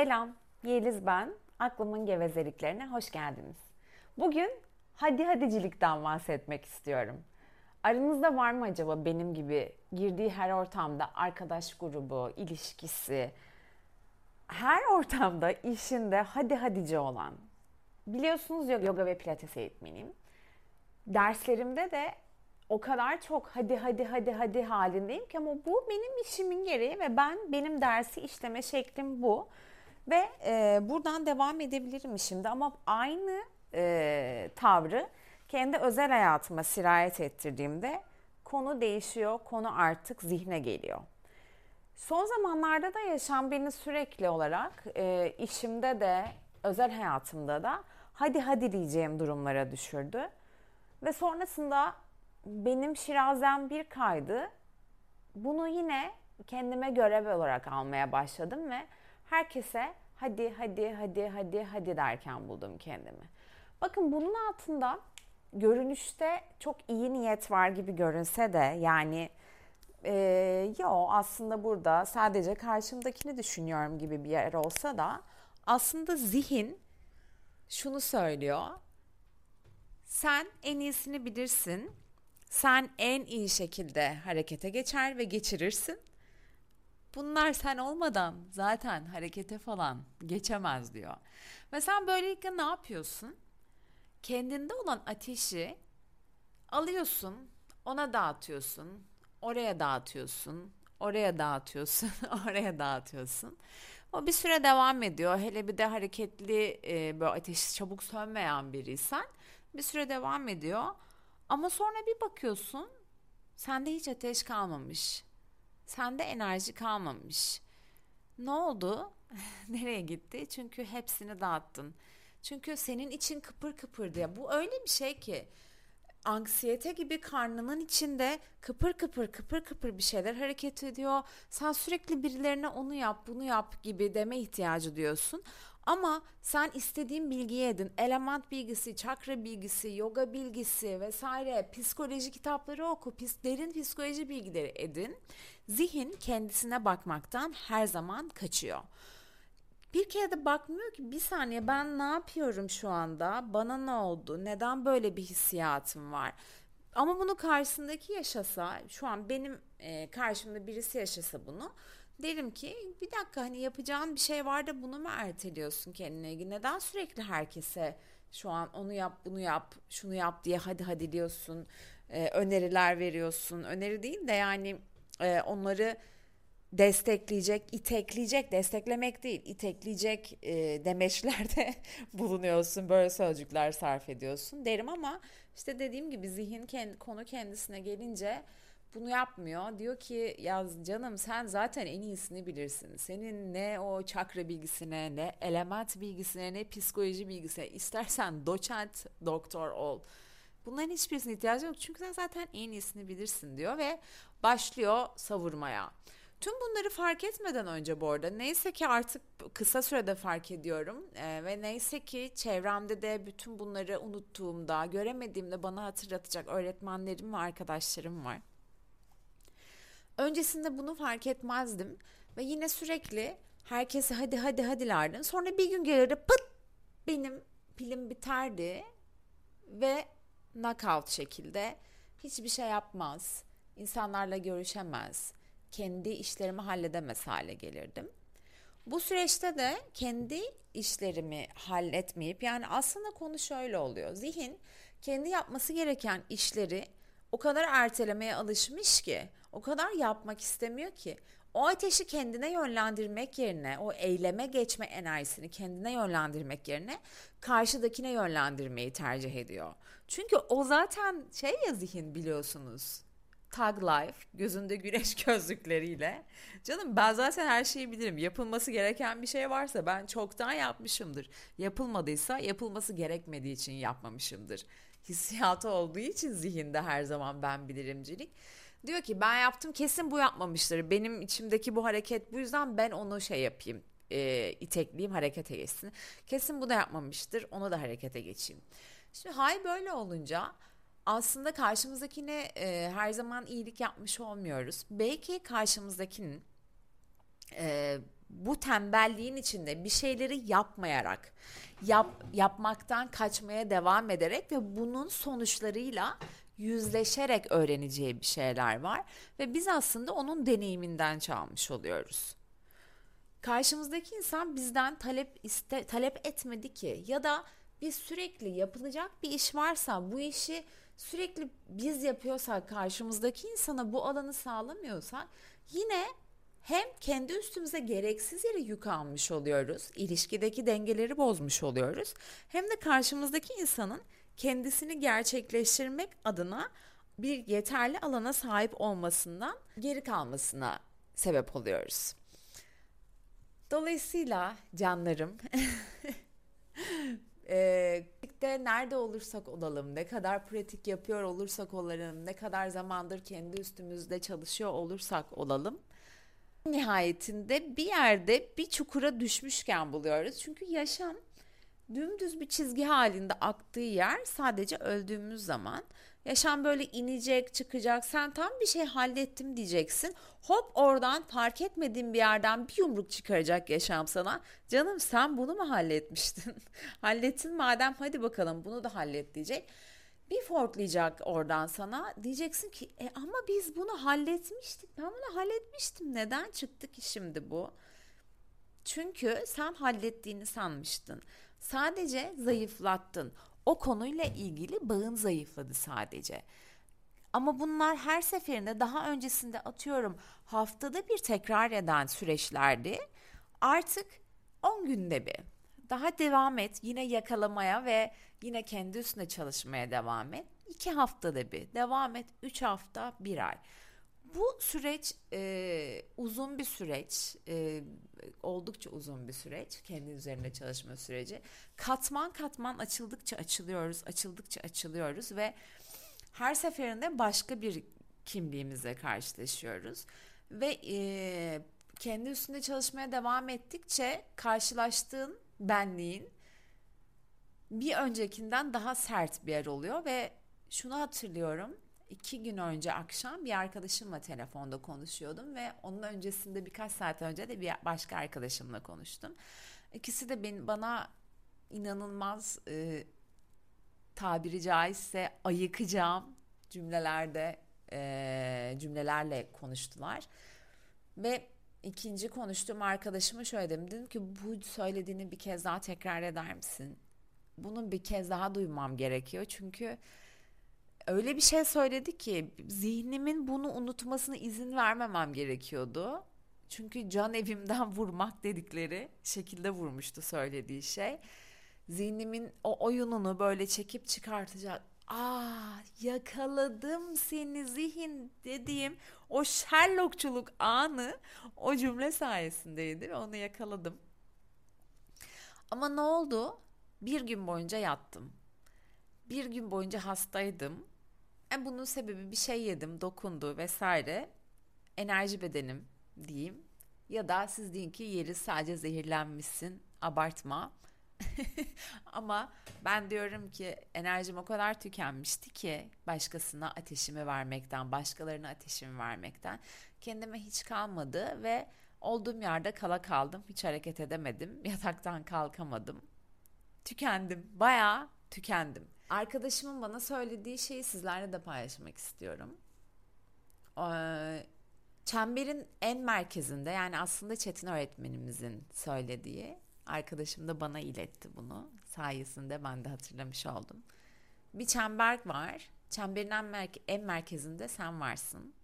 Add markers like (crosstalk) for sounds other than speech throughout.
Selam, Yeliz ben. Aklımın gevezeliklerine hoş geldiniz. Bugün hadi hadicilikten bahsetmek istiyorum. Aranızda var mı acaba benim gibi girdiği her ortamda arkadaş grubu, ilişkisi, her ortamda işinde hadi hadici olan? Biliyorsunuz yoga ve pilates eğitmeniyim. Derslerimde de o kadar çok hadi hadi hadi hadi halindeyim ki ama bu benim işimin gereği ve ben benim dersi işleme şeklim bu. Ve e, buradan devam edebilirim şimdi ama aynı e, tavrı kendi özel hayatıma sirayet ettirdiğimde konu değişiyor, konu artık zihne geliyor. Son zamanlarda da yaşam beni sürekli olarak e, işimde de özel hayatımda da hadi hadi diyeceğim durumlara düşürdü. Ve sonrasında benim şirazem bir kaydı. Bunu yine kendime görev olarak almaya başladım ve herkese hadi hadi hadi hadi hadi derken buldum kendimi. Bakın bunun altında görünüşte çok iyi niyet var gibi görünse de yani e, yo aslında burada sadece karşımdakini düşünüyorum gibi bir yer olsa da aslında zihin şunu söylüyor. Sen en iyisini bilirsin. Sen en iyi şekilde harekete geçer ve geçirirsin. Bunlar sen olmadan zaten harekete falan geçemez diyor. Ve sen böylelikle ne yapıyorsun? Kendinde olan ateşi alıyorsun, ona dağıtıyorsun, oraya dağıtıyorsun, oraya dağıtıyorsun, (laughs) oraya dağıtıyorsun. O bir süre devam ediyor. Hele bir de hareketli e, böyle ateşi çabuk sönmeyen biriysen bir süre devam ediyor. Ama sonra bir bakıyorsun sende hiç ateş kalmamış. Sende enerji kalmamış. Ne oldu? (laughs) Nereye gitti? Çünkü hepsini dağıttın. Çünkü senin için kıpır kıpır diye. Bu öyle bir şey ki anksiyete gibi karnının içinde kıpır kıpır kıpır kıpır bir şeyler hareket ediyor. Sen sürekli birilerine onu yap, bunu yap gibi deme ihtiyacı diyorsun. Ama sen istediğin bilgiyi edin. Element bilgisi, çakra bilgisi, yoga bilgisi vesaire psikoloji kitapları oku. Pis, derin psikoloji bilgileri edin. Zihin kendisine bakmaktan her zaman kaçıyor. Bir kere de bakmıyor ki bir saniye ben ne yapıyorum şu anda? Bana ne oldu? Neden böyle bir hissiyatım var? Ama bunu karşısındaki yaşasa, şu an benim karşımda birisi yaşasa bunu derim ki bir dakika hani yapacağın bir şey var da bunu mu erteliyorsun kendine ilgili? Neden sürekli herkese şu an onu yap bunu yap şunu yap diye hadi hadi diyorsun e, öneriler veriyorsun öneri değil de yani e, onları destekleyecek, itekleyecek, desteklemek değil, itekleyecek e, demeçlerde (laughs) bulunuyorsun, böyle sözcükler sarf ediyorsun derim ama işte dediğim gibi zihin kendi, konu kendisine gelince bunu yapmıyor. Diyor ki ya canım sen zaten en iyisini bilirsin. Senin ne o çakra bilgisine, ne element bilgisine, ne psikoloji bilgisine istersen doçent doktor ol. Bunların hiçbirisine ihtiyacı yok çünkü sen zaten en iyisini bilirsin diyor ve başlıyor savurmaya. Tüm bunları fark etmeden önce bu arada neyse ki artık kısa sürede fark ediyorum ee, ve neyse ki çevremde de bütün bunları unuttuğumda, göremediğimde bana hatırlatacak öğretmenlerim ve arkadaşlarım var. Öncesinde bunu fark etmezdim ve yine sürekli herkese hadi hadi hadilerdim. Sonra bir gün gelirdi pıt benim pilim biterdi ve knockout şekilde hiçbir şey yapmaz, insanlarla görüşemez, kendi işlerimi halledemez hale gelirdim. Bu süreçte de kendi işlerimi halletmeyip yani aslında konu şöyle oluyor. Zihin kendi yapması gereken işleri o kadar ertelemeye alışmış ki, o kadar yapmak istemiyor ki o ateşi kendine yönlendirmek yerine, o eyleme geçme enerjisini kendine yönlendirmek yerine karşıdakine yönlendirmeyi tercih ediyor. Çünkü o zaten şey ya zihin biliyorsunuz. Tag Life gözünde güneş (laughs) gözlükleriyle. Canım ben zaten her şeyi bilirim. Yapılması gereken bir şey varsa ben çoktan yapmışımdır. Yapılmadıysa yapılması gerekmediği için yapmamışımdır. Hissiyatı olduğu için zihinde her zaman ben bilirimcilik. Diyor ki ben yaptım kesin bu yapmamıştır. Benim içimdeki bu hareket bu yüzden ben onu şey yapayım e, itekleyeyim harekete geçsin. Kesin bu da yapmamıştır onu da harekete geçeyim. Şimdi hay böyle olunca aslında karşımızdakine e, her zaman iyilik yapmış olmuyoruz. Belki karşımızdakinin e, bu tembelliğin içinde bir şeyleri yapmayarak, yap, yapmaktan kaçmaya devam ederek ve bunun sonuçlarıyla yüzleşerek öğreneceği bir şeyler var ve biz aslında onun deneyiminden çalmış oluyoruz. Karşımızdaki insan bizden talep iste, talep etmedi ki ya da biz sürekli yapılacak bir iş varsa bu işi sürekli biz yapıyorsak karşımızdaki insana bu alanı sağlamıyorsak yine hem kendi üstümüze gereksiz yere yük almış oluyoruz, ilişkideki dengeleri bozmuş oluyoruz. Hem de karşımızdaki insanın kendisini gerçekleştirmek adına bir yeterli alana sahip olmasından geri kalmasına sebep oluyoruz. Dolayısıyla canlarım (laughs) e, nerede olursak olalım, ne kadar pratik yapıyor olursak olalım, ne kadar zamandır kendi üstümüzde çalışıyor olursak olalım, nihayetinde bir yerde bir çukura düşmüşken buluyoruz. Çünkü yaşam dümdüz bir çizgi halinde aktığı yer sadece öldüğümüz zaman. Yaşam böyle inecek, çıkacak. Sen tam bir şey hallettim diyeceksin. Hop oradan fark etmediğin bir yerden bir yumruk çıkaracak yaşam sana. Canım sen bunu mu halletmiştin? (laughs) Hallettin madem hadi bakalım bunu da hallet diyecek. Bir forklayacak oradan sana. Diyeceksin ki e ama biz bunu halletmiştik. Ben bunu halletmiştim. Neden çıktı ki şimdi bu? Çünkü sen hallettiğini sanmıştın. Sadece zayıflattın. O konuyla ilgili bağın zayıfladı sadece. Ama bunlar her seferinde daha öncesinde atıyorum haftada bir tekrar eden süreçlerdi. Artık 10 günde bir. Daha devam et yine yakalamaya ve yine kendi üstüne çalışmaya devam et. 2 haftada bir devam et 3 hafta 1 ay. Bu süreç e, uzun bir süreç, e, oldukça uzun bir süreç, kendi üzerinde çalışma süreci. Katman katman açıldıkça açılıyoruz, açıldıkça açılıyoruz ve her seferinde başka bir kimliğimizle karşılaşıyoruz. Ve e, kendi üstünde çalışmaya devam ettikçe karşılaştığın benliğin bir öncekinden daha sert bir yer oluyor ve şunu hatırlıyorum iki gün önce akşam bir arkadaşımla telefonda konuşuyordum ve onun öncesinde birkaç saat önce de bir başka arkadaşımla konuştum. İkisi de ben, bana inanılmaz e, tabiri caizse ayıkacağım cümlelerde e, cümlelerle konuştular ve ikinci konuştuğum arkadaşıma şöyle dedim dedim ki bu söylediğini bir kez daha tekrar eder misin? Bunu bir kez daha duymam gerekiyor çünkü öyle bir şey söyledi ki zihnimin bunu unutmasına izin vermemem gerekiyordu. Çünkü can evimden (laughs) vurmak dedikleri şekilde vurmuştu söylediği şey. Zihnimin o oyununu böyle çekip çıkartacak. Aa yakaladım seni zihin dediğim o Sherlockçuluk anı o cümle sayesindeydi ve onu yakaladım. Ama ne oldu? Bir gün boyunca yattım. Bir gün boyunca hastaydım e bunun sebebi bir şey yedim, dokundu vesaire. Enerji bedenim diyeyim. Ya da siz deyin ki yeri sadece zehirlenmişsin, abartma. (laughs) Ama ben diyorum ki enerjim o kadar tükenmişti ki başkasına ateşimi vermekten, başkalarına ateşimi vermekten kendime hiç kalmadı ve olduğum yerde kala kaldım. Hiç hareket edemedim. Yataktan kalkamadım. Tükendim. Bayağı tükendim. Arkadaşımın bana söylediği şeyi sizlerle de paylaşmak istiyorum. Ee, çemberin en merkezinde yani aslında Çetin öğretmenimizin söylediği arkadaşım da bana iletti bunu sayesinde ben de hatırlamış oldum. Bir çember var. Çemberin en, merke- en merkezinde sen varsın.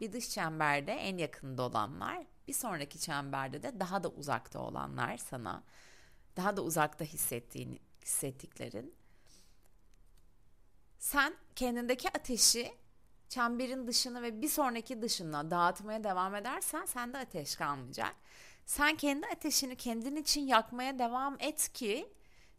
Bir dış çemberde en yakında olanlar, bir sonraki çemberde de daha da uzakta olanlar sana. Daha da uzakta hissettiğin hissettiklerin sen kendindeki ateşi çemberin dışına ve bir sonraki dışına dağıtmaya devam edersen sende ateş kalmayacak. Sen kendi ateşini kendin için yakmaya devam et ki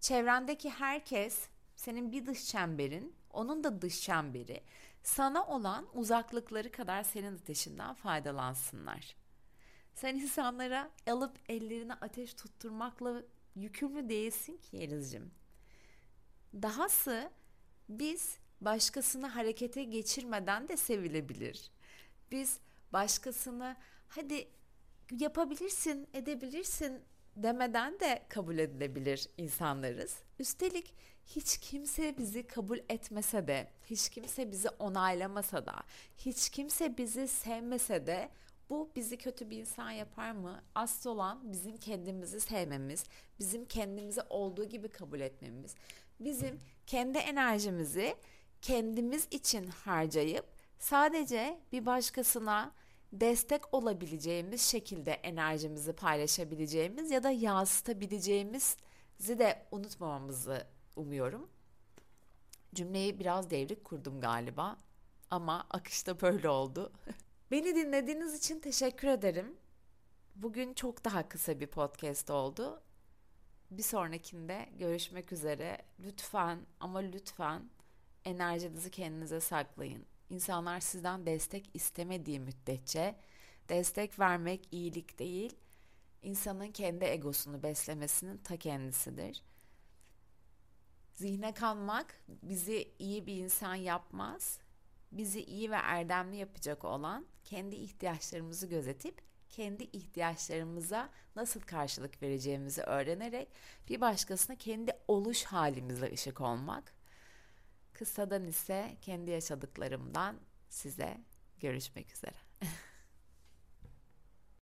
çevrendeki herkes senin bir dış çemberin, onun da dış çemberi sana olan uzaklıkları kadar senin ateşinden faydalansınlar. Sen insanlara alıp ellerine ateş tutturmakla yükümlü değilsin ki Yeliz'cim. Dahası biz başkasını harekete geçirmeden de sevilebilir. Biz başkasını hadi yapabilirsin, edebilirsin demeden de kabul edilebilir insanlarız. Üstelik hiç kimse bizi kabul etmese de, hiç kimse bizi onaylamasa da, hiç kimse bizi sevmese de bu bizi kötü bir insan yapar mı? Asıl olan bizim kendimizi sevmemiz, bizim kendimizi olduğu gibi kabul etmemiz, bizim kendi enerjimizi kendimiz için harcayıp sadece bir başkasına destek olabileceğimiz şekilde enerjimizi paylaşabileceğimiz ya da yansıtabileceğimizi de unutmamamızı umuyorum. Cümleyi biraz devrik kurdum galiba ama akışta böyle oldu. (laughs) Beni dinlediğiniz için teşekkür ederim. Bugün çok daha kısa bir podcast oldu. Bir sonrakinde görüşmek üzere. Lütfen ama lütfen enerjinizi kendinize saklayın. İnsanlar sizden destek istemediği müddetçe destek vermek iyilik değil, insanın kendi egosunu beslemesinin ta kendisidir. Zihne kanmak bizi iyi bir insan yapmaz. Bizi iyi ve erdemli yapacak olan kendi ihtiyaçlarımızı gözetip kendi ihtiyaçlarımıza nasıl karşılık vereceğimizi öğrenerek bir başkasına kendi oluş halimize ışık olmak. Kısadan ise kendi yaşadıklarımdan size görüşmek üzere. (laughs)